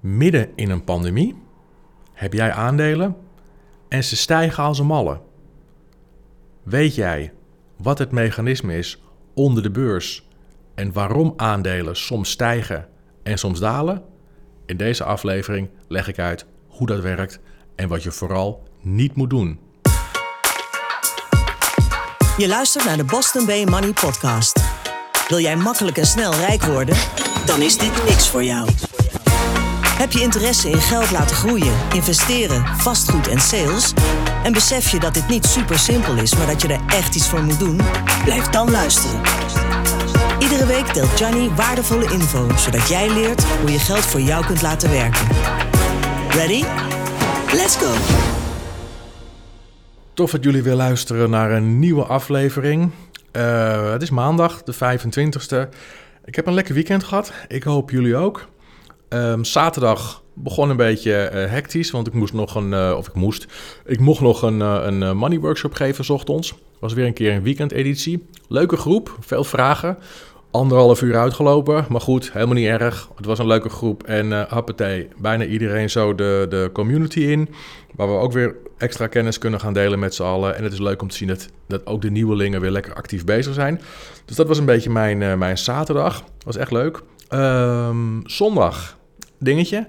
Midden in een pandemie heb jij aandelen en ze stijgen als een malle. Weet jij wat het mechanisme is onder de beurs en waarom aandelen soms stijgen en soms dalen? In deze aflevering leg ik uit hoe dat werkt en wat je vooral niet moet doen. Je luistert naar de Boston Bay Money Podcast. Wil jij makkelijk en snel rijk worden? Dan is dit niks voor jou. Heb je interesse in geld laten groeien, investeren, vastgoed en sales? En besef je dat dit niet super simpel is, maar dat je er echt iets voor moet doen? Blijf dan luisteren. Iedere week deelt Johnny waardevolle info, zodat jij leert hoe je geld voor jou kunt laten werken. Ready? Let's go! Tof dat jullie weer luisteren naar een nieuwe aflevering. Uh, het is maandag, de 25e. Ik heb een lekker weekend gehad. Ik hoop jullie ook. Um, zaterdag begon een beetje uh, hectisch, want ik moest nog een, uh, of ik moest, ik mocht nog een, uh, een money workshop geven, s ochtends. Was weer een keer een weekendeditie. Leuke groep, veel vragen. Anderhalf uur uitgelopen, maar goed, helemaal niet erg. Het was een leuke groep en uh, bijna iedereen zo de, de community in. Waar we ook weer extra kennis kunnen gaan delen met z'n allen. En het is leuk om te zien dat, dat ook de nieuwelingen weer lekker actief bezig zijn. Dus dat was een beetje mijn, mijn zaterdag. Was echt leuk. Um, zondag dingetje.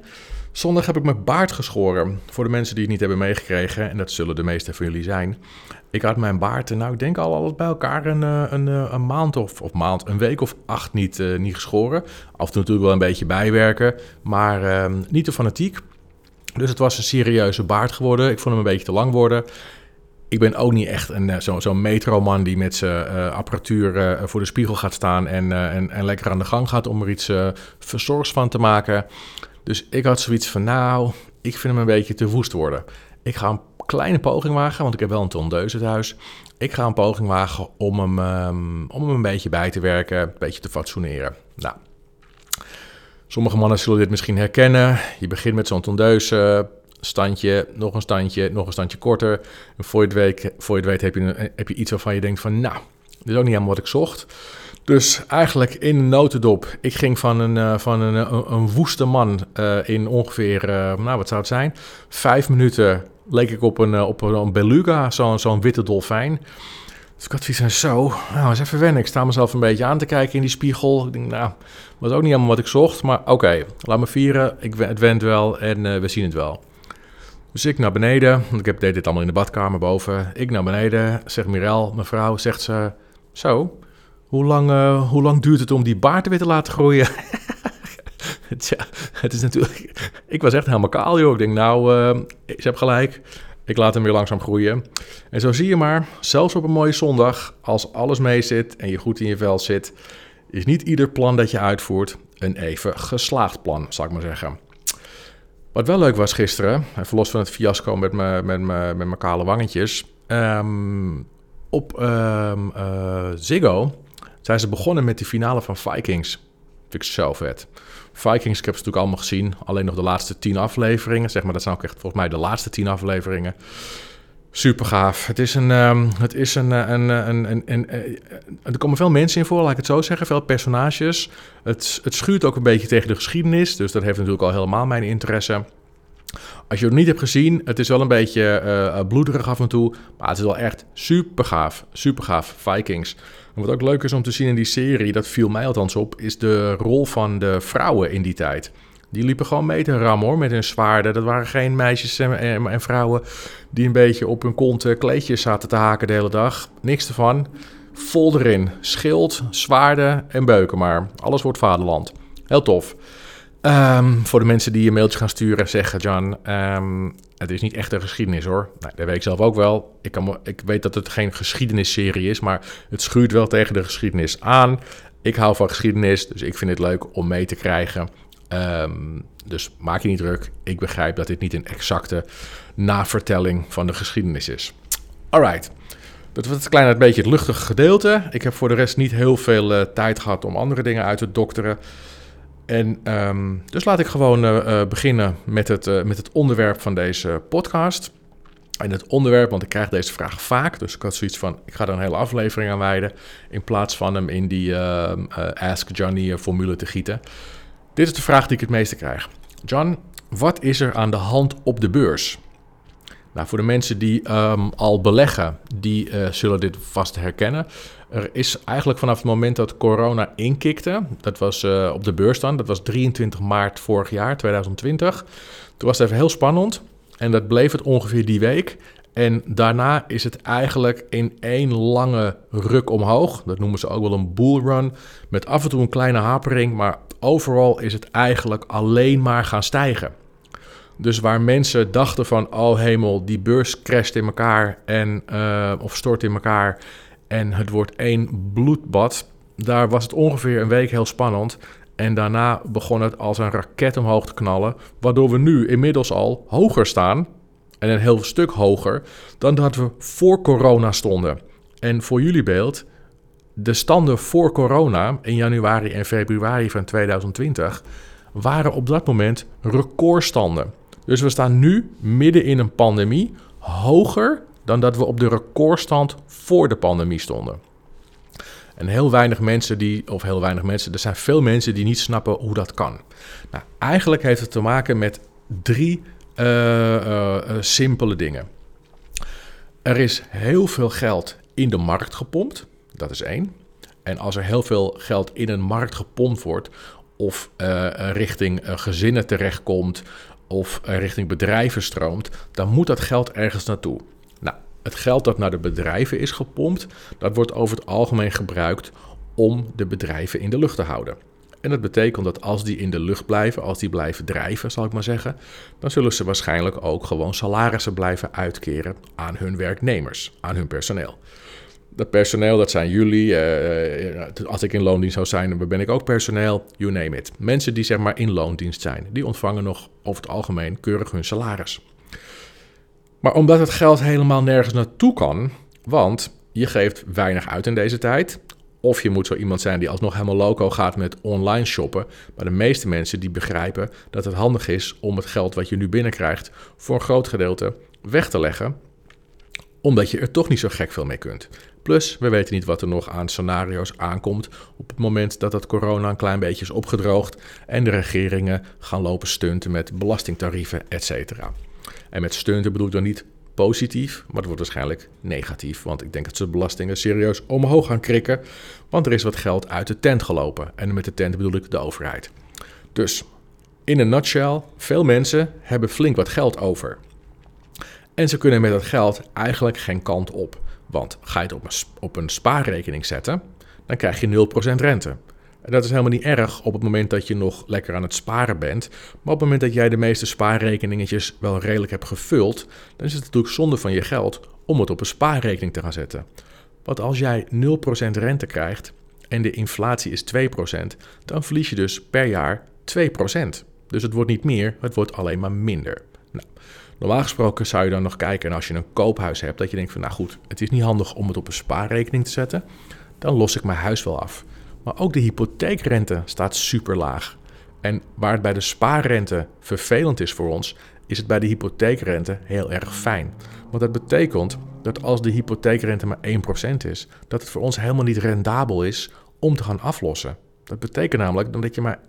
Zondag heb ik mijn baard geschoren. Voor de mensen die het niet hebben meegekregen, en dat zullen de meeste van jullie zijn. Ik had mijn baard, nou ik denk al, al bij elkaar een, een, een maand of, of maand, een week of acht niet, uh, niet geschoren. Af en toe natuurlijk wel een beetje bijwerken, maar uh, niet te fanatiek. Dus het was een serieuze baard geworden. Ik vond hem een beetje te lang worden. Ik ben ook niet echt een, zo'n zo metroman die met zijn uh, apparatuur uh, voor de spiegel gaat staan en, en, lekker aan de gang gaat om er iets verzorgs van te maken. Dus ik had zoiets van, nou, ik vind hem een beetje te woest worden. Ik ga een kleine poging wagen, want ik heb wel een tondeuze thuis. Ik ga een poging wagen om hem, um, om hem een beetje bij te werken, een beetje te fatsoeneren. Nou, sommige mannen zullen dit misschien herkennen. Je begint met zo'n tondeuze, standje, nog een standje, nog een standje korter. En voor je het weet, voor je het weet heb, je, heb je iets waarvan je denkt van, nou, dit is ook niet helemaal wat ik zocht. Dus eigenlijk in een notendop. Ik ging van een, uh, van een, een, woeste man uh, in ongeveer, uh, nou wat zou het zijn, vijf minuten leek ik op een, op een beluga, zo'n zo'n witte dolfijn. Dus ik had zoiets zo, nou eens even wennen. Ik sta mezelf een beetje aan te kijken in die spiegel. Ik denk, nou, was ook niet helemaal wat ik zocht. Maar oké, laat me vieren. Ik, het went wel en we zien het wel. Dus ik naar beneden, want ik heb, deed dit allemaal in de badkamer boven. Ik naar beneden, zegt Mirel, mevrouw, zegt ze, zo, hoe lang, uh, hoe lang duurt het om die baard weer te laten groeien? Tja, het is natuurlijk, ik was echt helemaal kaal joh. Ik denk nou, uh, ik heb gelijk, ik laat hem weer langzaam groeien. En zo zie je maar, zelfs op een mooie zondag, als alles mee zit en je goed in je vel zit, is niet ieder plan dat je uitvoert een even geslaagd plan, zal ik maar zeggen. Wat wel leuk was gisteren, even van het fiasco met mijn met met kale wangetjes. Um, op um, Ziggo zijn ze begonnen met de finale van Vikings. Vind ik zo vet. Vikings, ik heb ze natuurlijk allemaal gezien. Alleen nog de laatste tien afleveringen. Zeg maar, dat zijn ook echt volgens mij de laatste tien afleveringen. Super gaaf. Het is een. Um, het is een, een, een, een, een, Er komen veel mensen in voor, laat ik het zo zeggen. Veel personages. Het, het schuurt ook een beetje tegen de geschiedenis. Dus dat heeft natuurlijk al helemaal mijn interesse. Als je het niet hebt gezien, het is wel een beetje uh, bloederig af en toe. Maar het is wel echt super gaaf. Super gaaf. Vikings. Wat ook leuk is om te zien in die serie, dat viel mij althans op, is de rol van de vrouwen in die tijd. Die liepen gewoon mee te rammen hoor, met hun zwaarden. Dat waren geen meisjes en, en, vrouwen die een beetje op hun kont kleedjes zaten te haken de hele dag. Niks ervan. Vol erin. Schild, zwaarden en beuken maar. Alles wordt vaderland. Heel tof. Um, voor de mensen die je mailtje gaan sturen, zeggen John, um, het is niet echt een geschiedenis hoor. Nee, dat weet ik zelf ook wel. Ik, kan, ik weet dat het geen geschiedenisserie is, maar het schuurt wel tegen de geschiedenis aan. Ik hou van geschiedenis, dus ik vind het leuk om mee te krijgen. Um, dus maak je niet druk. Ik begrijp dat dit niet een exacte navertelling van de geschiedenis is. Alright. Dat was het beetje het luchtige gedeelte. Ik heb voor de rest niet heel veel uh, tijd gehad om andere dingen uit te dokteren. En um, dus laat ik gewoon uh, beginnen met het, met het onderwerp van deze podcast. En het onderwerp, want ik krijg deze vraag vaak. Dus ik had zoiets van, ik ga er een hele aflevering aan wijden. In plaats van hem in die Ask Johnny formule te gieten. Dit is de vraag die ik het meeste krijg. John, wat is er aan de hand op de beurs? Nou, voor de mensen die ehm, al beleggen, die uh, zullen dit vast herkennen. Er is eigenlijk vanaf het moment dat corona inkikte, dat was uh, op de beurs dan, dat was 23 maart vorig jaar, 2020. Toen was het even heel spannend en dat bleef het ongeveer die week. En daarna is het eigenlijk in één lange ruk omhoog. Dat noemen ze ook wel een bullrun. Met af en toe een kleine hapering, maar overal is het eigenlijk alleen maar gaan stijgen. Dus waar mensen dachten van, oh hemel, die beurs crasht in elkaar en, uh, of stort in elkaar en het wordt één bloedbad. Daar was het ongeveer een week heel spannend. En daarna begon het als een raket omhoog te knallen, waardoor we nu inmiddels al hoger staan en een heel stuk hoger dan dat we voor corona stonden. En voor jullie beeld, de standen voor corona in januari en februari van 2020 waren op dat moment recordstanden. Dus we staan nu midden in een pandemie hoger dan dat we op de recordstand voor de pandemie stonden. En heel weinig mensen die, of heel weinig mensen, er zijn veel mensen die niet snappen hoe dat kan. Nou, eigenlijk heeft het te maken met drie uh, uh, simpele dingen. Er is heel veel geld in de markt gepompt, dat is één. En als er heel veel geld in een markt gepompt wordt, of richting gezinnen terechtkomt, of richting bedrijven stroomt, dan moet dat geld ergens naartoe. Nou, het geld dat naar de bedrijven is gepompt, dat wordt over het algemeen gebruikt om de bedrijven in de lucht te houden. En dat betekent dat als die in de lucht blijven, als die blijven drijven, zal ik maar zeggen, dan zullen ze waarschijnlijk ook gewoon salarissen blijven uitkeren aan hun werknemers, aan hun personeel. Dat personeel, dat zijn jullie. Uh, als ik in loondienst zou zijn, dan ben ik ook personeel. You name it. Mensen die zeg maar in loondienst zijn, die ontvangen nog over het algemeen keurig hun salaris. Maar omdat het geld helemaal nergens naartoe kan, want je geeft weinig uit in deze tijd. Of je moet zo iemand zijn die alsnog helemaal loco gaat met online shoppen. Maar de meeste mensen die begrijpen dat het handig is om het geld wat je nu binnenkrijgt voor een groot gedeelte weg te leggen. Omdat je er toch niet zo gek veel mee kunt. Plus, we weten niet wat er nog aan scenario's aankomt op het moment dat het corona een klein beetje is opgedroogd en de regeringen gaan lopen stunten met belastingtarieven, etc. En met stunten bedoel ik dan niet positief, maar het wordt waarschijnlijk negatief. Want ik denk dat ze belastingen serieus omhoog gaan krikken. Want er is wat geld uit de tent gelopen. En met de tent bedoel ik de overheid. Dus in een nutshell, veel mensen hebben flink wat geld over. En ze kunnen met dat geld eigenlijk geen kant op. Want ga je het op een, op een spaarrekening zetten, dan krijg je 0% rente. En dat is helemaal niet erg op het moment dat je nog lekker aan het sparen bent. Maar op het moment dat jij de meeste spaarrekeningetjes wel redelijk hebt gevuld, dan is het natuurlijk zonde van je geld om het op een spaarrekening te gaan zetten. Want als jij 0% rente krijgt en de inflatie is 2%, dan verlies je dus per jaar 2%. Dus het wordt niet meer, het wordt alleen maar minder. Nou, normaal gesproken zou je dan nog kijken en als je een koophuis hebt, dat je denkt van nou goed, het is niet handig om het op een spaarrekening te zetten. Dan los ik mijn huis wel af. Maar ook de hypotheekrente staat super laag. En waar het bij de spaarrente vervelend is voor ons, is het bij de hypotheekrente heel erg fijn. Want dat betekent dat als de hypotheekrente maar 1% is, dat het voor ons helemaal niet rendabel is om te gaan aflossen. Dat betekent namelijk dat je maar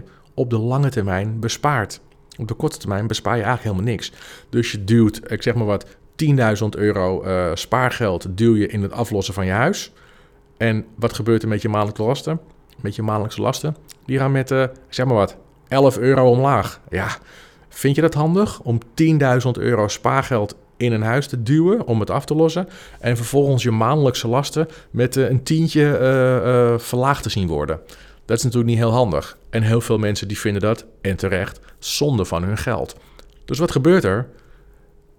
1% op de lange termijn bespaart. Op de korte termijn bespaar je eigenlijk helemaal niks. Dus je duwt, ik zeg maar wat, 10.000 euro uh, spaargeld duw je in het aflossen van je huis. En wat gebeurt er met je maandelijkse lasten? Met je maandelijkse lasten? Die gaan met, uh, zeg maar wat, 11 euro omlaag. Ja, vind je dat handig om 10.000 euro spaargeld in een huis te duwen om het af te lossen. En vervolgens je maandelijkse lasten met uh, een tientje uh, verlaagd te zien worden. Dat is natuurlijk niet heel handig. En heel veel mensen die vinden dat, en terecht, zonde van hun geld. Dus wat gebeurt er?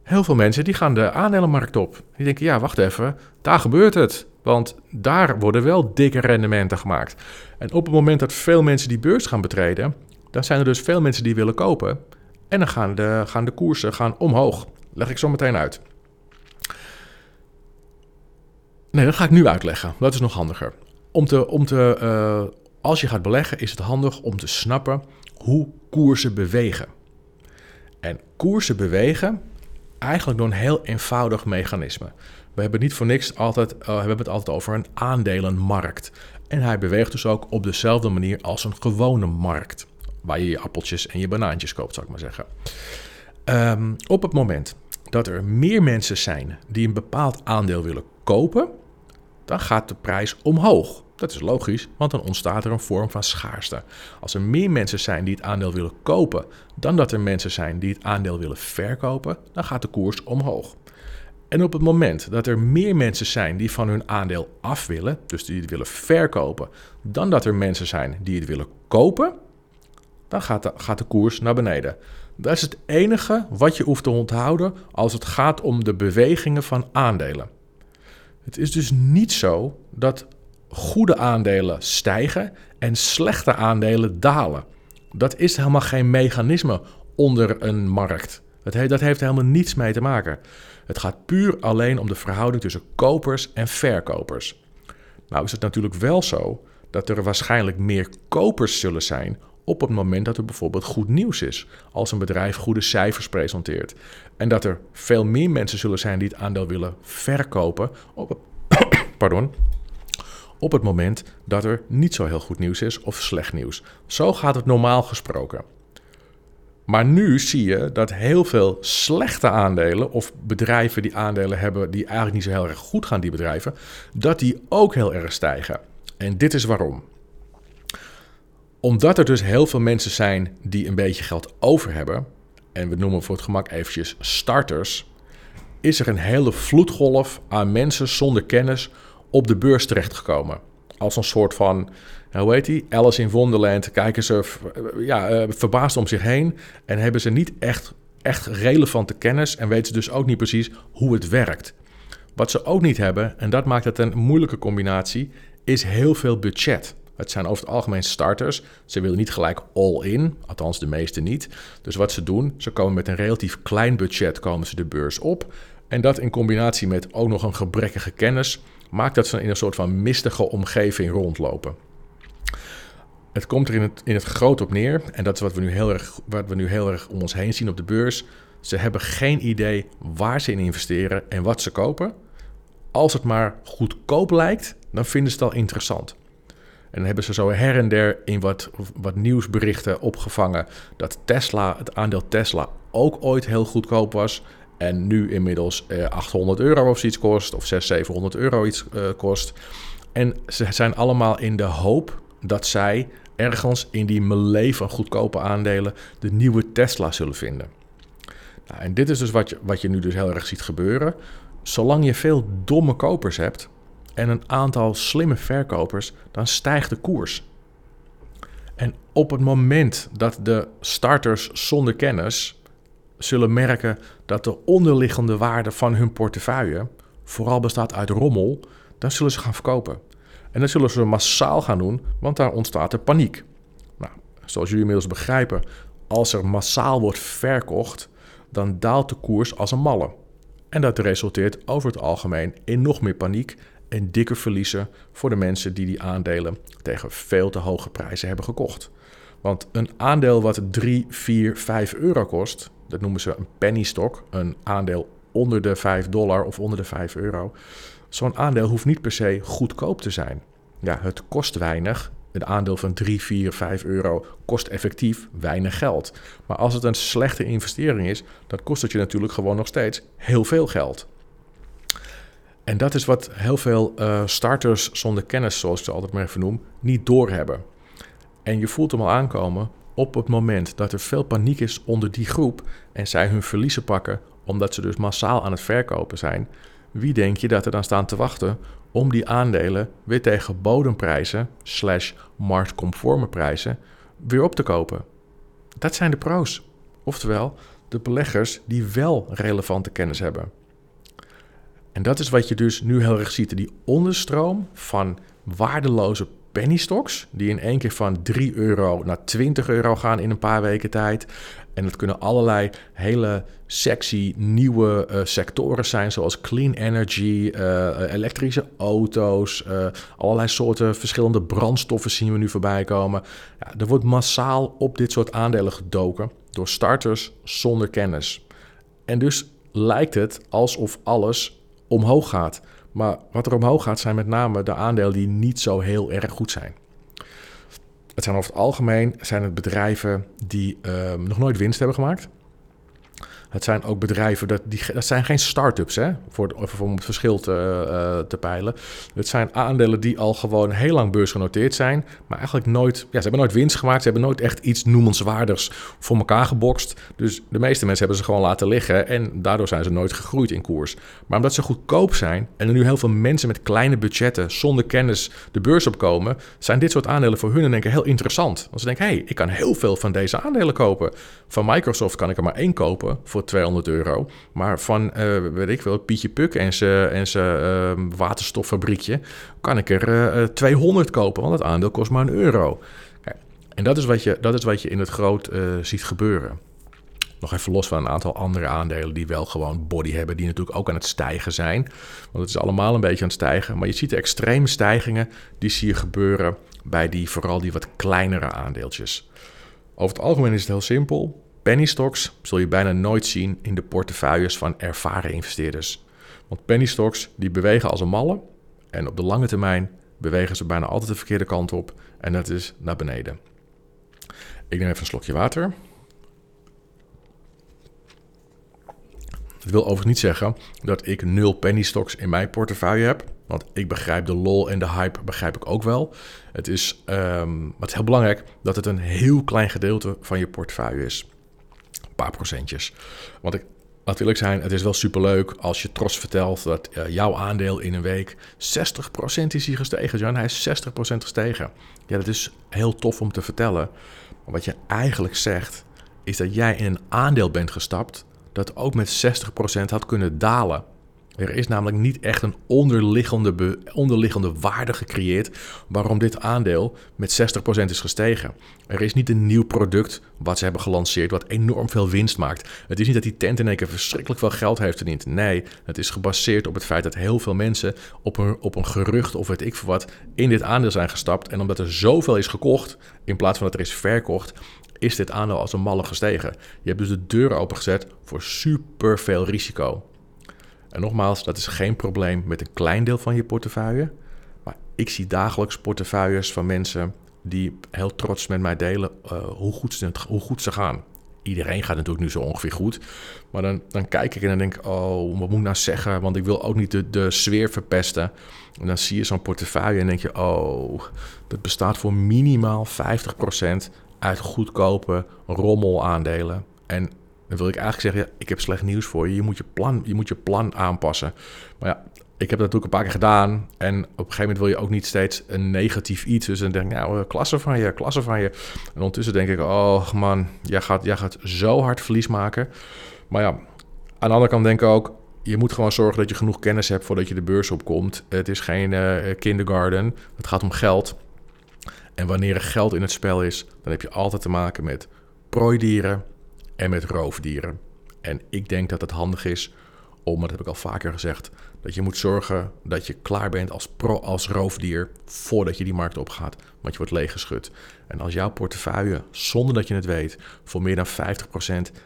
Heel veel mensen die gaan de aandelenmarkt op. Die denken, ja, wacht even, daar gebeurt het. Want daar worden wel dikke rendementen gemaakt. En op het moment dat veel mensen die beurs gaan betreden, dan zijn er dus veel mensen die willen kopen. En dan gaan de, gaan de koersen gaan omhoog. Leg ik zo meteen uit. Nee, dat ga ik nu uitleggen. Dat is nog handiger. Om te, om te, uh, als je gaat beleggen, is het handig om te snappen hoe koersen bewegen. En koersen bewegen eigenlijk door een heel eenvoudig mechanisme. We hebben niet voor niks altijd, uh, we hebben het altijd over een aandelenmarkt. En hij beweegt dus ook op dezelfde manier als een gewone markt. waar je je appeltjes en je banaantjes koopt, zou ik maar zeggen. Ehm, op het moment dat er meer mensen zijn die een bepaald aandeel willen kopen, dan gaat de prijs omhoog. Dat is logisch, want dan ontstaat er een vorm van schaarste. Als er meer mensen zijn die het aandeel willen kopen dan dat er mensen zijn die het aandeel willen verkopen, dan gaat de koers omhoog. En op het moment dat er meer mensen zijn die van hun aandeel af willen, dus die het willen verkopen, dan dat er mensen zijn die het willen kopen, dan gaat de, gaat de koers naar beneden. Dat is het enige wat je hoeft te onthouden als het gaat om de bewegingen van aandelen. Het is dus niet zo dat goede aandelen stijgen en slechte aandelen dalen. Dat is helemaal geen mechanisme onder een markt. Dat heeft, dat heeft helemaal niets mee te maken. Het gaat puur alleen om de verhouding tussen kopers en verkopers. Nou is het natuurlijk wel zo dat er waarschijnlijk meer kopers zullen zijn op het moment dat er bijvoorbeeld goed nieuws is. Als een bedrijf goede cijfers presenteert. En dat er veel meer mensen zullen zijn die het aandeel willen verkopen op, pardon, op het moment dat er niet zo heel goed nieuws is of slecht nieuws. Zo gaat het normaal gesproken. Maar nu zie je dat heel veel slechte aandelen of bedrijven die aandelen hebben die eigenlijk niet zo heel erg goed gaan, die bedrijven, dat die ook heel erg stijgen. En dit is waarom. Omdat er dus heel veel mensen zijn die een beetje geld over hebben, en we noemen voor het gemak eventjes starters, is er een hele vloedgolf aan mensen zonder kennis op de beurs terechtgekomen. Als een soort van, hoe heet die? Alice in Wonderland. Kijken ze ja, eh, verbaasd om zich heen en hebben ze niet echt, echt relevante kennis en weten ze dus ook niet precies hoe het werkt. Wat ze ook niet hebben, en dat maakt het een moeilijke combinatie, is heel veel budget. Het zijn over het algemeen starters. Ze willen niet gelijk all in, althans de meeste niet. Dus wat ze doen, ze komen met een relatief klein budget komen ze de beurs op. En dat in combinatie met ook nog een gebrekkige kennis maakt dat ze in een soort van mistige omgeving rondlopen. Het komt er in het, in het groot op neer, en dat is wat we, nu heel erg, wat we nu heel erg om ons heen zien op de beurs. Ze hebben geen idee waar ze in investeren en wat ze kopen. Als het maar goedkoop lijkt, dan vinden ze het al interessant. En dan hebben ze zo her en der in wat, wat nieuwsberichten opgevangen dat Tesla, het aandeel Tesla, ook ooit heel goedkoop was. En nu inmiddels eh, 800 euro of zoiets kost, of 600, 700 euro iets uh, kost. En ze zijn allemaal in de hoop dat zij ergens in die melee van goedkope aandelen de nieuwe Tesla zullen vinden. Nou, en dit is dus wat je, wat je nu dus heel erg ziet gebeuren. Zolang je veel domme kopers hebt en een aantal slimme verkopers, dan stijgt de koers. En op het moment dat de starters zonder kennis zullen merken dat de onderliggende waarde van hun portefeuille vooral bestaat uit rommel, dan zullen ze gaan verkopen. En dat zullen ze massaal gaan doen, want daar ontstaat er paniek. Nou, zoals jullie inmiddels begrijpen, als er massaal wordt verkocht, dan daalt de koers als een malle. En dat resulteert over het algemeen in nog meer paniek en dikke verliezen voor de mensen die die aandelen tegen veel te hoge prijzen hebben gekocht. Want een aandeel wat 3, 4, 5 euro kost, dat noemen ze een penny stock, een aandeel onder de 5 dollar of onder de 5 euro. Zo'n aandeel hoeft niet per se goedkoop te zijn. Ja, het kost weinig. Een aandeel van 3, 4, 5 euro kost effectief weinig geld. Maar als het een slechte investering is, dan kost het je natuurlijk gewoon nog steeds heel veel geld. En dat is wat heel veel uh, starters zonder kennis, zoals ik ze altijd maar even noem, niet doorhebben. En je voelt hem al aankomen op het moment dat er veel paniek is onder die groep en zij hun verliezen pakken omdat ze dus massaal aan het verkopen zijn, wie denk je dat er dan staan te wachten om die aandelen weer tegen bodemprijzen slash marktconforme prijzen weer op te kopen? Dat zijn de pro's. Oftewel, de beleggers die wel relevante kennis hebben. En dat is wat je dus nu heel erg ziet. Die onderstroom van waardeloze penny stocks, die in één keer van 3 euro naar 20 euro gaan in een paar weken tijd. En dat kunnen allerlei hele sexy nieuwe uh, sectoren zijn, zoals clean energy, uh, elektrische auto's, allerlei soorten verschillende brandstoffen zien we nu voorbij komen. Ja, er wordt massaal op dit soort aandelen gedoken door starters zonder kennis. En dus lijkt het alsof alles omhoog gaat. Maar wat er omhoog gaat zijn met name de aandelen die niet zo heel erg goed zijn. het zijn over het algemeen zijn het bedrijven die ehm, nog nooit winst hebben gemaakt. Het zijn ook bedrijven, dat, die, dat zijn geen start-ups, hè, voor, voor om het verschil te, uh, te peilen. Het zijn aandelen die al gewoon heel lang beursgenoteerd zijn, maar eigenlijk nooit, ja, ze hebben nooit winst gemaakt. Ze hebben nooit echt iets noemenswaardigs voor elkaar gebokst. Dus de meeste mensen hebben ze gewoon laten liggen en daardoor zijn ze nooit gegroeid in koers. Maar omdat ze goedkoop zijn en er nu heel veel mensen met kleine budgetten zonder kennis de beurs opkomen, zijn dit soort aandelen voor hun in één heel interessant. Want ze denken, hé, hey, ik kan heel veel van deze aandelen kopen. Van Microsoft kan ik er maar één kopen voor 200 euro. Maar van, uh, weet ik wel, Pietje Puk en zijn en uh, waterstoffabriekje... kan ik er uh, eh, 200 kopen, want het aandeel kost maar een euro. Kijk, en dat is, wat je, dat is wat je in het groot ziet gebeuren. Nog even los van een aantal andere aandelen die wel gewoon body hebben, die natuurlijk ook aan het stijgen zijn. Want het is allemaal een beetje aan het stijgen. Maar je ziet de extreme stijgingen, die zie je gebeuren bij die, vooral die wat kleinere aandeeltjes. Over het algemeen is het heel simpel. Penny stocks zul je bijna nooit zien in de portefeuilles van ervaren investeerders. Want penny stocks die bewegen als een malle en op de lange termijn bewegen ze bijna altijd de verkeerde kant op en dat is naar beneden. Ik neem even een slokje water. Dat wil overigens niet zeggen dat ik nul penny stocks in mijn portefeuille heb. Want ik begrijp de lol en de hype begrijp ik ook wel. Het is, um, het is heel belangrijk dat het een heel klein gedeelte van je portefeuille is paar procentjes. Want ik, laat eerlijk zijn, het is wel superleuk als je trots vertelt dat uh, jouw aandeel in een week 60% is hier gestegen. Jan, hij is 60% gestegen. Ja, dat is heel tof om te vertellen. Maar wat je eigenlijk zegt, is dat jij in een aandeel bent gestapt dat ook met 60% had kunnen dalen. Er is namelijk niet echt een onderliggende, onderliggende waarde gecreëerd waarom dit aandeel met 60% is gestegen. Er is niet een nieuw product wat ze hebben gelanceerd wat enorm veel winst maakt. Het is niet dat die tent in één keer verschrikkelijk veel geld heeft verdiend. Nee, het is gebaseerd op het feit dat heel veel mensen op een, op een gerucht of weet ik veel wat in dit aandeel zijn gestapt. En omdat er zoveel is gekocht in plaats van dat er is verkocht, is dit aandeel als een malle gestegen. Je hebt dus de deur opengezet voor super veel risico. En nogmaals, dat is geen probleem met een klein deel van je portefeuille. Maar ik zie dagelijks portefeuilles van mensen die heel trots met mij delen uh, hoe, goed ze, goed ze gaan. Iedereen gaat natuurlijk nu zo ongeveer goed. Maar dan, dan kijk ik en dan denk ik, oh, wat moet ik nou zeggen? Want ik wil ook niet de, de sfeer verpesten. En dan zie je zo'n portefeuille en denk je, oh, dat bestaat voor minimaal 50% uit goedkope rommelaandelen. En dan wil ik eigenlijk zeggen, ja, ik heb slecht nieuws voor je. Je moet je, plan, je moet je plan aanpassen. Maar ja, ik heb dat natuurlijk een paar keer gedaan. En op een gegeven moment wil je ook niet steeds een negatief iets. Dus dan denk ik, nou, eh, klasse van je, klasse van je. En ondertussen denk ik, oh man, jij gaat, jij gaat zo hard verlies maken. Maar ja, aan de andere kant denk ik ook, je moet gewoon zorgen dat je genoeg kennis hebt voordat je de beurs opkomt. Het is geen uh, kindergarten, het gaat om geld. En wanneer er geld in het spel is, dan heb je altijd te maken met prooidieren, en met roofdieren. En ik denk dat het handig is om, dat heb ik al vaker gezegd, dat je moet zorgen dat je klaar bent als, pro, als roofdier voordat je die markt opgaat, want je wordt leeggeschud. En als jouw portefeuille, zonder dat je het weet, voor meer dan 50%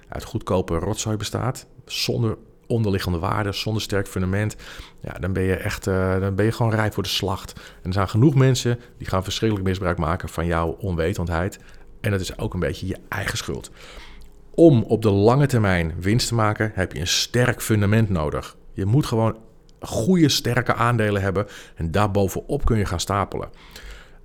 uit goedkope rotzooi bestaat, zonder onderliggende waarden, zonder sterk fundament, ja, dan ben je echt uh, dan ben je gewoon rijp voor de slacht. En er zijn genoeg mensen die gaan verschrikkelijk misbruik maken van jouw onwetendheid. En dat is ook een beetje je eigen schuld om op de lange termijn winst te maken, heb je een sterk fundament nodig. Je moet gewoon goede, sterke aandelen hebben en daarbovenop kun je gaan stapelen.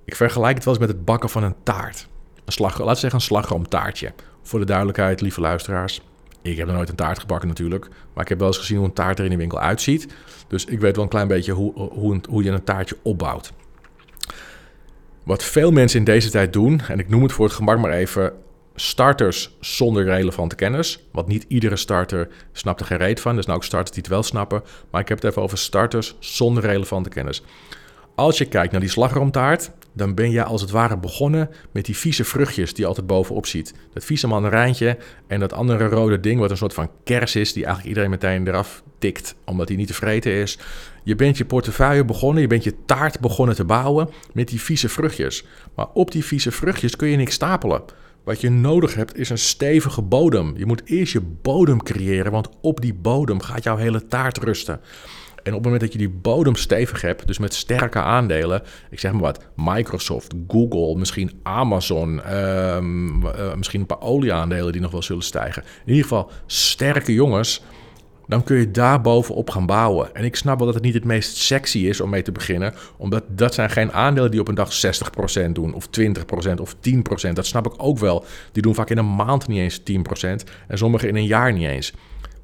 Ik vergelijk het wel eens met het bakken van een taart. Een slag, laten we zeggen een slagroomtaartje. Voor de duidelijkheid, lieve luisteraars. Ik heb nog nooit een taart gebakken natuurlijk. Maar ik heb wel eens gezien hoe een taart er in de winkel uitziet. Dus ik weet wel een klein beetje hoe, hoe, hoe je een taartje opbouwt. Wat veel mensen in deze tijd doen, en ik noem het voor het gemak maar even starters zonder relevante kennis. Want niet iedere starter snapt er geen reet van. Er zijn ook starters die het wel snappen. Maar ik heb het even over starters zonder relevante kennis. Als je kijkt naar die slagroomtaart, dan ben je als het ware begonnen met die vieze vruchtjes die je altijd bovenop ziet. Dat vieze mandarijntje en dat andere rode ding wat een soort van kers is, die eigenlijk iedereen meteen eraf tikt, omdat die niet te vreten is. Je bent je portefeuille begonnen, je bent je taart begonnen te bouwen met die vieze vruchtjes. Maar op die vieze vruchtjes kun je niks stapelen. Wat je nodig hebt is een stevige bodem. Je moet eerst je bodem creëren, want op die bodem gaat jouw hele taart rusten. En op het moment dat je die bodem stevig hebt, dus met sterke aandelen, ik zeg maar wat, Microsoft, Google, misschien Amazon, ehm, eh, misschien een paar olieaandelen die nog wel zullen stijgen. In ieder geval sterke jongens, dan kun je daar bovenop gaan bouwen. En ik snap wel dat het niet het meest sexy is om mee te beginnen, omdat dat zijn geen aandelen die op een dag 60% doen, of 20% of 10%. Dat snap ik ook wel. Die doen vaak in een maand niet eens 10% en sommige in een jaar niet eens.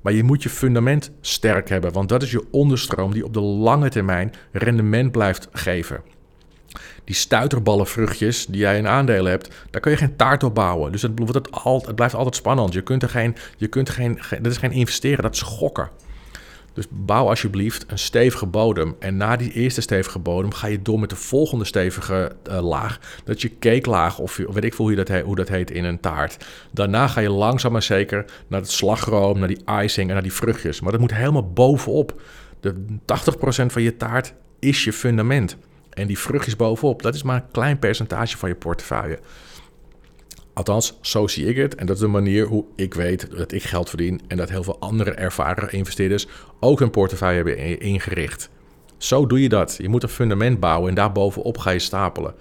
Maar je moet je fundament sterk hebben, want dat is je onderstroom die op de lange termijn rendement blijft geven. Die stuiterballenvruchtjes die jij in aandelen hebt, daar kun je geen taart op bouwen. Dus het, het, het blijft altijd spannend. Je kunt er geen, je kunt geen, dat is geen investeren, dat is gokken. Dus bouw alsjeblieft een stevige bodem. En na die eerste stevige bodem ga je door met de volgende stevige uh, laag. Dat je cake-laag, of weet ik veel hoe, dat heet, hoe dat heet in een taart. Daarna ga je langzaam maar zeker naar het slagroom, naar die icing en naar die vruchtjes. Maar dat moet helemaal bovenop. De 80% van je taart is je fundament. En die vruchtjes bovenop, dat is maar een klein percentage van je portefeuille. Althans, zo zie ik het. En dat is de manier hoe ik weet dat ik geld verdien. En dat heel veel andere ervaren investeerders ook hun portefeuille hebben ingericht. Zo doe je dat. Je moet een fundament bouwen en daarbovenop ga je stapelen.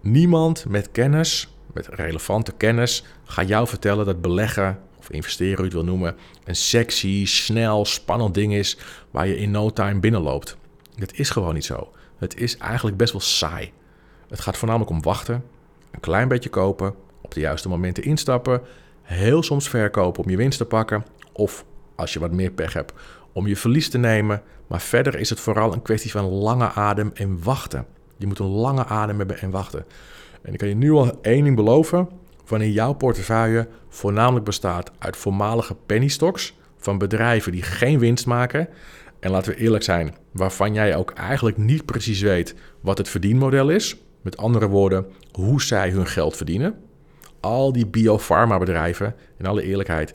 Niemand met kennis, met relevante kennis, gaat jou vertellen dat beleggen of investeren, hoe je het wil noemen, een sexy, snel, spannend ding is waar je in no time binnenloopt. Dat is gewoon niet zo. Het is eigenlijk best wel saai. Het gaat voornamelijk om wachten, een klein beetje kopen, op de juiste momenten instappen, heel soms verkopen om je winst te pakken of als je wat meer pech hebt om je verlies te nemen. Maar verder is het vooral een kwestie van lange adem en wachten. Je moet een lange adem hebben en wachten. En ik kan je nu al één ding beloven. Wanneer jouw portefeuille voornamelijk bestaat uit voormalige penny stocks van bedrijven die geen winst maken. En laten we eerlijk zijn, waarvan jij ook eigenlijk niet precies weet wat het verdienmodel is. Met andere woorden, hoe zij hun geld verdienen al die biopharma-bedrijven, in alle eerlijkheid, 90%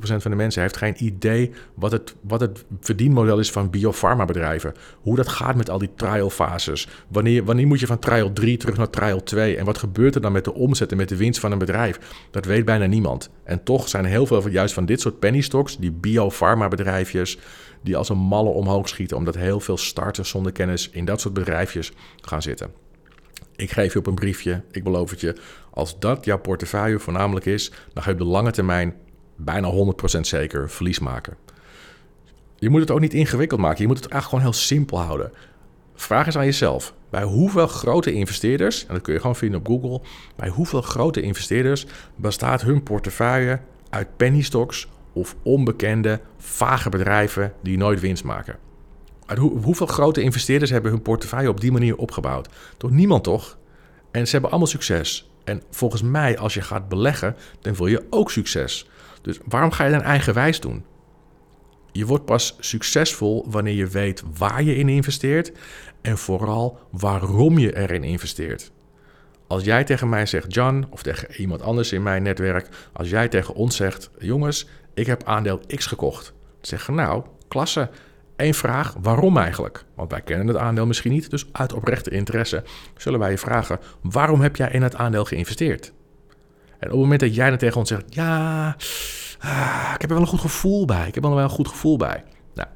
van de mensen heeft geen idee wat het, wat het verdienmodel is van biopharma-bedrijven. Hoe dat gaat met al die trial-fases. Wanneer, wanneer moet je van trial 3 terug naar trial 2? En wat gebeurt er dan met de omzet en met de winst van een bedrijf? Dat weet bijna niemand. En toch zijn heel veel juist van dit soort penny stocks, die biopharma-bedrijfjes, die als een malle omhoog schieten, omdat heel veel starters zonder kennis in dat soort bedrijfjes gaan zitten. Ik geef je op een briefje, ik beloof het je. Als dat jouw portefeuille voornamelijk is, dan ga je op de lange termijn bijna 100% zeker verlies maken. Je moet het ook niet ingewikkeld maken. Je moet het eigenlijk gewoon heel simpel houden. Vraag eens aan jezelf: bij hoeveel grote investeerders, en dat kun je gewoon vinden op Google, bij hoeveel grote investeerders bestaat hun portefeuille uit penny stocks of onbekende, vage bedrijven die nooit winst maken? hoeveel grote investeerders hebben hun portefeuille op die manier opgebouwd? Toch niemand toch? En ze hebben allemaal succes. En volgens mij, als je gaat beleggen, dan wil je ook succes. Dus waarom ga je dan eigenwijs doen? Je wordt pas succesvol wanneer je weet waar je in investeert en vooral waarom je erin investeert. Als jij tegen mij zegt, John, of tegen iemand anders in mijn netwerk, als jij tegen ons zegt, jongens, ik heb aandeel X gekocht. Zeggen nou, klasse, Eén vraag, waarom eigenlijk? Want wij kennen het aandeel misschien niet, dus uit oprechte interesse zullen wij je vragen: waarom heb jij in het aandeel geïnvesteerd? En op het moment dat jij dan tegen ons zegt: ja, ah, ik heb er wel een goed gevoel bij, ik heb er wel een goed gevoel bij. Nou,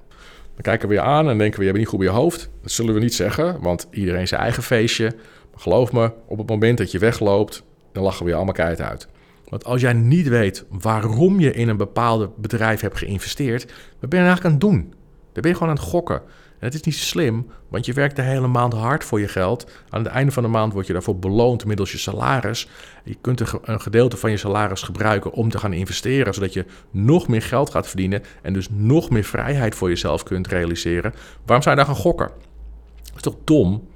dan kijken we je aan en denken we: je hebt niet goed bij je hoofd. Dat zullen we niet zeggen, want iedereen zijn eigen feestje. Maar geloof me, op het moment dat je wegloopt, dan lachen we je allemaal keihard uit. Want als jij niet weet waarom je in een bepaalde bedrijf hebt geïnvesteerd, wat ben je eigenlijk aan het doen? Dan ben je gewoon aan het gokken. En het is niet slim, want je werkt de hele maand hard voor je geld. Aan het einde van de maand word je daarvoor beloond middels je salaris. Je kunt een gedeelte van je salaris gebruiken om te gaan investeren, zodat je nog meer geld gaat verdienen en dus nog meer vrijheid voor jezelf kunt realiseren. Waarom zou je daar gaan gokken? Dat is toch dom?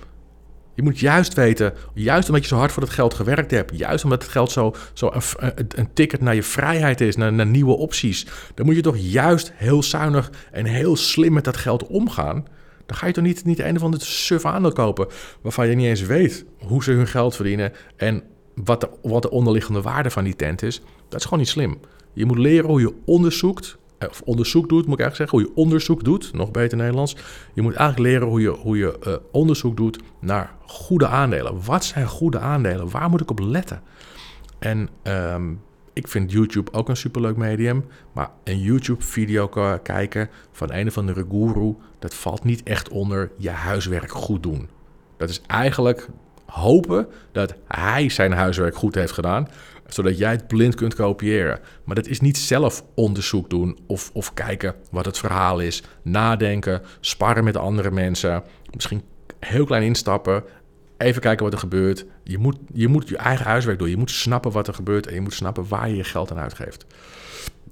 Je moet juist weten, juist omdat je zo hard voor dat geld gewerkt hebt, juist omdat het geld zo, zo een, een ticket naar je vrijheid is, naar, naar, nieuwe opties, dan moet je toch juist heel zuinig en heel slim met dat geld omgaan. Dan ga je toch niet, niet een of ander suf aandeel kopen waarvan je niet eens weet hoe ze hun geld verdienen en wat de, wat de onderliggende waarde van die tent is. Dat is gewoon niet slim. Je moet leren hoe je onderzoekt of onderzoek doet, moet ik eigenlijk zeggen, hoe je onderzoek doet, nog beter Nederlands. Je moet eigenlijk leren hoe je, hoe je uh, onderzoek doet naar goede aandelen. Wat zijn goede aandelen? Waar moet ik op letten? En um, ik vind YouTube ook een superleuk medium. Maar een YouTube-video kijken van een of andere guru, dat valt niet echt onder je huiswerk goed doen. Dat is eigenlijk hopen dat hij zijn huiswerk goed heeft gedaan, zodat jij het blind kunt kopiëren. Maar dat is niet zelf onderzoek doen of, of kijken wat het verhaal is, nadenken, sparren met andere mensen, misschien heel klein instappen, even kijken wat er gebeurt. Je moet, je moet je eigen huiswerk doen. Je moet snappen wat er gebeurt en je moet snappen waar je je geld aan uitgeeft.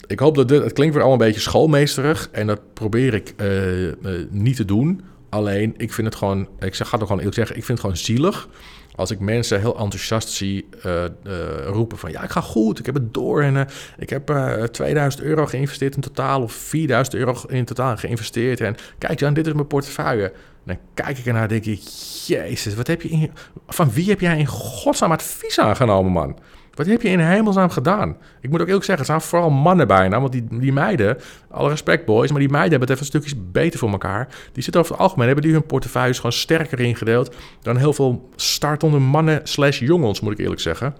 Ik hoop dat dit, het klinkt weer allemaal een beetje schoolmeesterig en dat probeer ik uh, uh, niet te doen. Alleen, ik vind het gewoon, ik zeg, ga toch gewoon eerlijk zeggen, ik vind het gewoon zielig als ik mensen heel enthousiast zie uh, uh, roepen van ja, ik ga goed, ik heb het door en uh, ik heb 2000 euro geïnvesteerd in totaal of 4000 euro in totaal geïnvesteerd en kijk dan, dit is mijn portefeuille. Dan kijk ik ernaar en denk ik, jezus, wat heb je in, van wie heb jij in godsnaam advies aangenomen, man? Wat heb je in hemelsnaam gedaan? Ik moet ook eerlijk zeggen, er zijn vooral mannen bijna. Want die, die meiden, alle respect boys, maar die meiden hebben het even stukjes beter voor elkaar. Die zitten over het algemeen, hebben die hun portefeuilles gewoon sterker ingedeeld dan heel veel startende mannen slash jongens, moet ik eerlijk zeggen.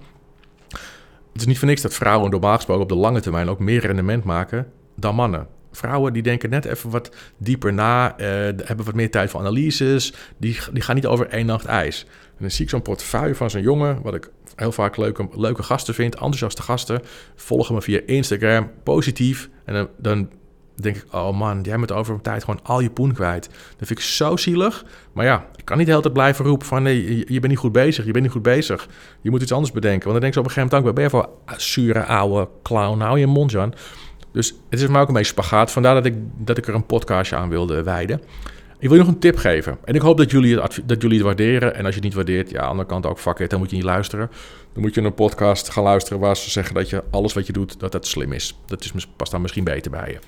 Het is niet voor niks dat vrouwen normaal gesproken op de lange termijn ook meer rendement maken dan mannen. Vrouwen die denken net even wat dieper na, uh, hebben wat meer tijd voor analyses. Die, die gaan niet over één nacht ijs. En dan zie ik zo'n portefeuille van zo'n jongen, wat ik heel vaak leuke, leuke gasten vind, enthousiaste gasten. Volgen me via Instagram, positief. En dan, dan denk ik, oh man, jij bent over een tijd gewoon al je poen kwijt. Dat vind ik zo zielig. Maar ja, ik kan niet de hele tijd blijven roepen van... nee, je, bent niet goed bezig, je bent niet goed bezig. Je moet iets anders bedenken. Want dan denk ik op een gegeven moment... ben je voor zure oude clown, hou je mond, Jan. Dus het is mij ook een beetje spagaat. Vandaar dat ik, dat ik er een podcastje aan wilde wijden. Ik wil je nog een tip geven. En ik hoop dat jullie het, dat jullie het waarderen. En als je het niet waardeert, ja, aan de andere kant ook fuck dan moet je niet luisteren. Dan moet je een podcast gaan luisteren waar ze zeggen dat je alles wat je doet, dat dat slim is. Dat is, past dan misschien beter bij je.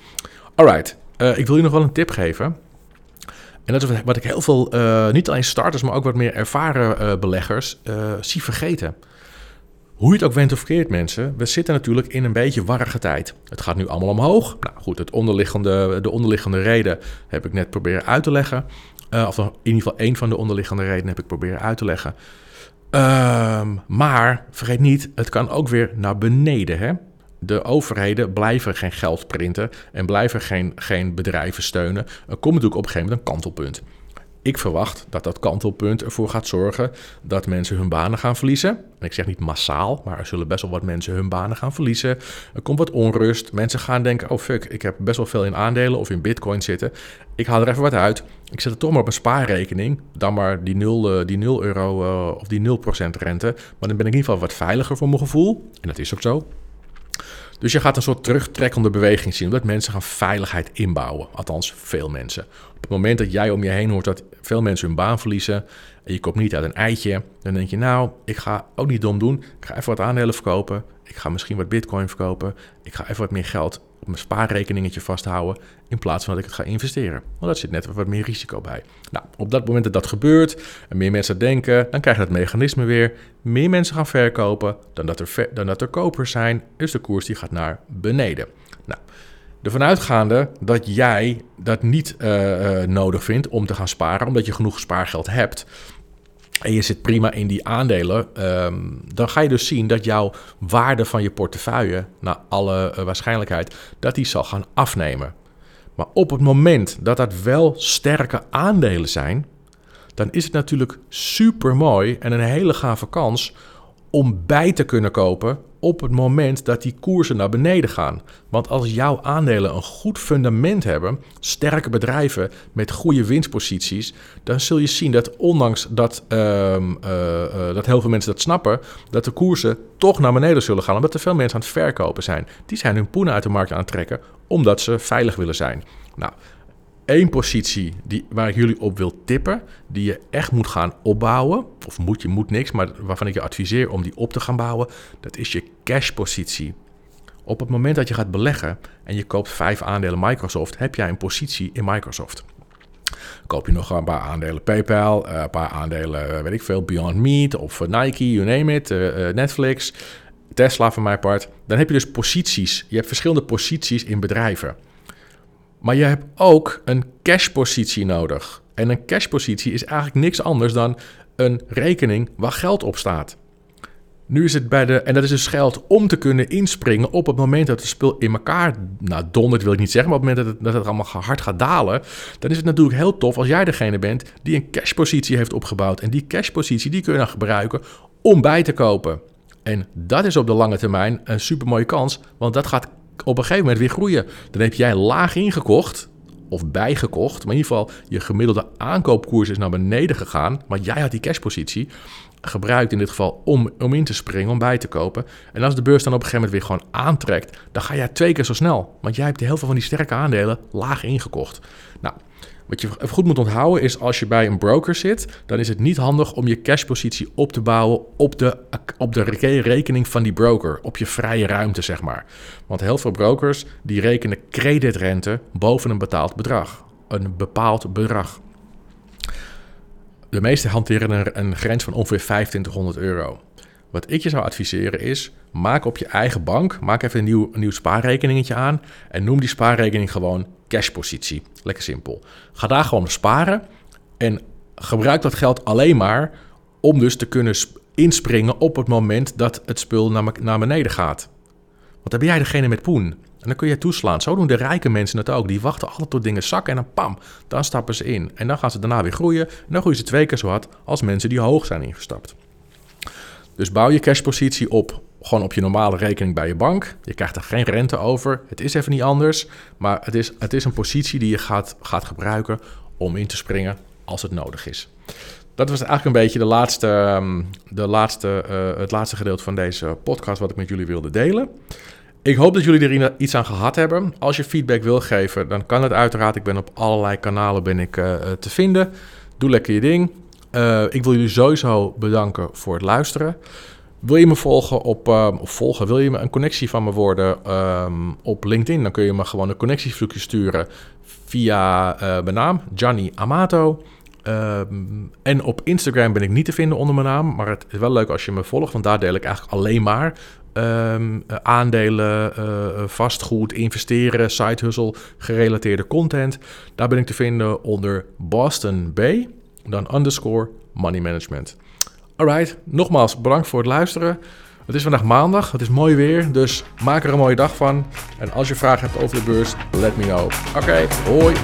Alright, uh, ik wil je nog wel een tip geven. En dat is wat ik heel veel, uh, niet alleen starters, maar ook wat meer ervaren uh, beleggers zie vergeten. Hoe je het ook went of verkeerd, mensen, we zitten natuurlijk in een beetje warrige tijd. Het gaat nu allemaal omhoog. Nou goed, het onderliggende, de onderliggende reden heb ik net proberen uit te leggen. Uh, of in ieder geval één van de onderliggende redenen heb ik proberen uit te leggen. Uh, maar vergeet niet, het kan ook weer naar beneden. Hè? De overheden blijven geen geld printen en blijven geen, geen bedrijven steunen. Er komt natuurlijk op een gegeven moment een kantelpunt. Ik verwacht dat dat kantelpunt ervoor gaat zorgen dat mensen hun banen gaan verliezen. En ik zeg niet massaal, maar er zullen best wel wat mensen hun banen gaan verliezen. Er komt wat onrust. Mensen gaan denken: oh fuck, ik heb best wel veel in aandelen of in bitcoin zitten. Ik haal er even wat uit. Ik zet het toch maar op een spaarrekening. Dan maar die 0, die 0 euro uh, of die 0% rente. Maar dan ben ik in ieder geval wat veiliger voor mijn gevoel. En dat is ook zo. Dus je gaat een soort terugtrekkende beweging zien, omdat mensen gaan veiligheid inbouwen. Althans, veel mensen. Op het moment dat jij om je heen hoort dat veel mensen hun baan verliezen en je komt niet uit een eitje, dan denk je, nou, ik ga ook niet dom doen. Ik ga even wat aandelen verkopen. Ik ga misschien wat bitcoin verkopen. Ik ga even wat meer geld op mijn spaarrekeningetje vasthouden in plaats van dat ik het ga investeren. Want daar zit net wat meer risico bij. Nou, op dat moment dat dat gebeurt en meer mensen denken, dan krijg je dat mechanisme weer. Meer mensen gaan verkopen dan dat er, dan dat er kopers zijn, dus de koers die gaat naar beneden. Nou, ervan uitgaande dat jij dat niet uh, uh, nodig vindt om te gaan sparen, omdat je genoeg spaargeld hebt, en je zit prima in die aandelen, um, dan ga je dus zien dat jouw waarde van je portefeuille, naar alle uh, waarschijnlijkheid, dat die zal gaan afnemen. Maar op het moment dat dat wel sterke aandelen zijn, dan is het natuurlijk super mooi en een hele gave kans om bij te kunnen kopen op het moment dat die koersen naar beneden gaan. Want als jouw aandelen een goed fundament hebben, sterke bedrijven met goede winstposities, dan zul je zien dat ondanks dat, uh, uh, uh, dat heel veel mensen dat snappen, dat de koersen toch naar beneden zullen gaan, omdat er veel mensen aan het verkopen zijn. Die zijn hun poen uit de markt aan het trekken, omdat ze veilig willen zijn. Nou, één positie die, waar ik jullie op wil tippen, die je echt moet gaan opbouwen, of moet je moet niks, maar waarvan ik je adviseer om die op te gaan bouwen, dat is je cash-positie. Op het moment dat je gaat beleggen en je koopt vijf aandelen Microsoft, heb jij een positie in Microsoft. Koop je nog een paar aandelen PayPal, eh, een paar aandelen, eh, weet ik veel, Beyond Meat of eh, Nike, you name it, Netflix, Tesla van mijn part. Dan heb je dus posities. Je hebt verschillende posities in bedrijven. Maar je hebt ook een cashpositie nodig. En een cashpositie is eigenlijk niks anders dan een rekening waar geld op staat. Nu is het bij de, en dat is dus geld om te kunnen inspringen op het moment dat het spul in elkaar, nou dondert wil ik niet zeggen, maar op het moment dat het, dat het allemaal hard gaat dalen, dan is het natuurlijk heel tof als jij degene bent die een cashpositie heeft opgebouwd. En die cashpositie die kun je dan gebruiken om bij te kopen. En dat is op de lange termijn een super mooie kans, want dat gaat op een gegeven moment weer groeien. Dan heb jij laag ingekocht, of bijgekocht. Maar in ieder geval, je gemiddelde aankoopkoers is naar beneden gegaan. Maar jij had die cashpositie gebruikt in dit geval om, om in te springen, om bij te kopen. En als de beurs dan op een gegeven moment weer gewoon aantrekt, dan ga jij twee keer zo snel. Want jij hebt heel veel van die sterke aandelen laag ingekocht. Nou, wat je goed moet onthouden is als je bij een broker zit, dan is het niet handig om je cashpositie op te bouwen op de, op de rekening van die broker, op je vrije ruimte zeg maar. Want heel veel brokers die rekenen creditrente boven een betaald bedrag, een bepaald bedrag. De meeste hanteren een, een grens van ongeveer 2500 euro. Wat ik je zou adviseren is, maak op je eigen bank, maak even een nieuw, een nieuw spaarrekeningetje aan en noem die spaarrekening gewoon cashpositie. Lekker simpel. Ga daar gewoon sparen en gebruik dat geld alleen maar om dus te kunnen inspringen op het moment dat het spul naar, naar beneden gaat. Want dan ben jij degene met poen. En dan kun je toeslaan. Zo doen de rijke mensen het ook. Die wachten altijd tot dingen zakken en dan pam, dan stappen ze in. En dan gaan ze daarna weer groeien. En dan groeien ze twee keer zo hard als mensen die hoog zijn ingestapt. Dus bouw je cashpositie op gewoon op je normale rekening bij je bank. Je krijgt er geen rente over. Het is even niet anders. Maar het is, het is een positie die je gaat, gaat gebruiken om in te springen als het nodig is. Dat was eigenlijk een beetje de laatste, ehm, de laatste, uh, het laatste gedeelte van deze podcast wat ik met jullie wilde delen. Ik hoop dat jullie er iets aan gehad hebben. Als je feedback wil geven, dan kan het uiteraard. Ik ben op allerlei kanalen ben ik, uh, te vinden. Doe lekker je ding. Ik wil jullie sowieso bedanken voor het luisteren. Wil je me volgen op, of volgen, wil je me een connectie van me worden um, op LinkedIn? Dan kun je me gewoon een connectieverzoekje sturen via uh, mijn naam, Gianni Amato. Um, en op Instagram ben ik niet te vinden onder mijn naam, maar het is wel leuk als je me volgt, want daar deel ik eigenlijk alleen maar um, aandelen, uh, vastgoed, investeren, side hustle, gerelateerde content. Daar ben ik te vinden onder Boston Bay, dan underscore money management. Alright, nogmaals bedankt voor het luisteren. Het is vandaag maandag, het is mooi weer, dus maak er een mooie dag van. En als je vragen hebt over de beurs, let me know. Oké, hoi!